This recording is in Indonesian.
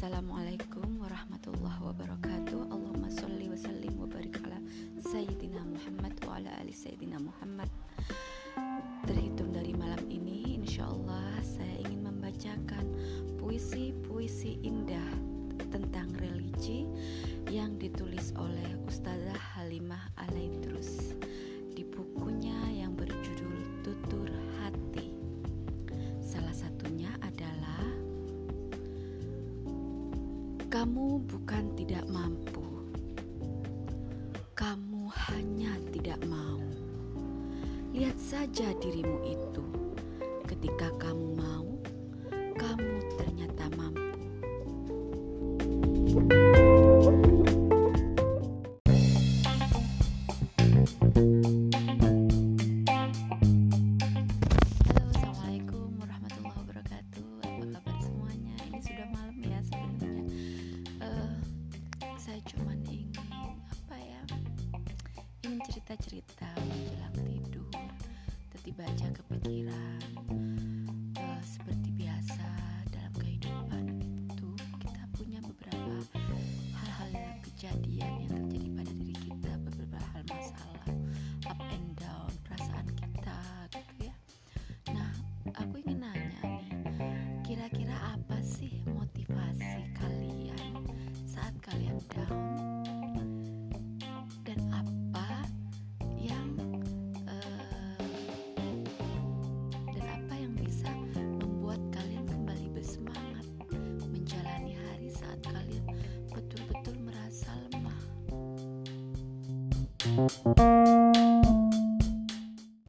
Assalamualaikum warahmatullahi wabarakatuh. Allahumma sholli wa sallim wa barik ala Sayyidina Muhammad wa ala ali Sayyidina Muhammad. Terhitung dari malam ini insyaallah saya ingin membacakan puisi-puisi indah tentang religi yang ditulis oleh Ustazah Halimah Kamu bukan tidak mampu, kamu hanya tidak mau. Lihat saja dirimu itu, ketika kamu mau, kamu ternyata mampu. thank you cerita-cerita menjelang tidur, tiba-tiba aja kepikiran, Música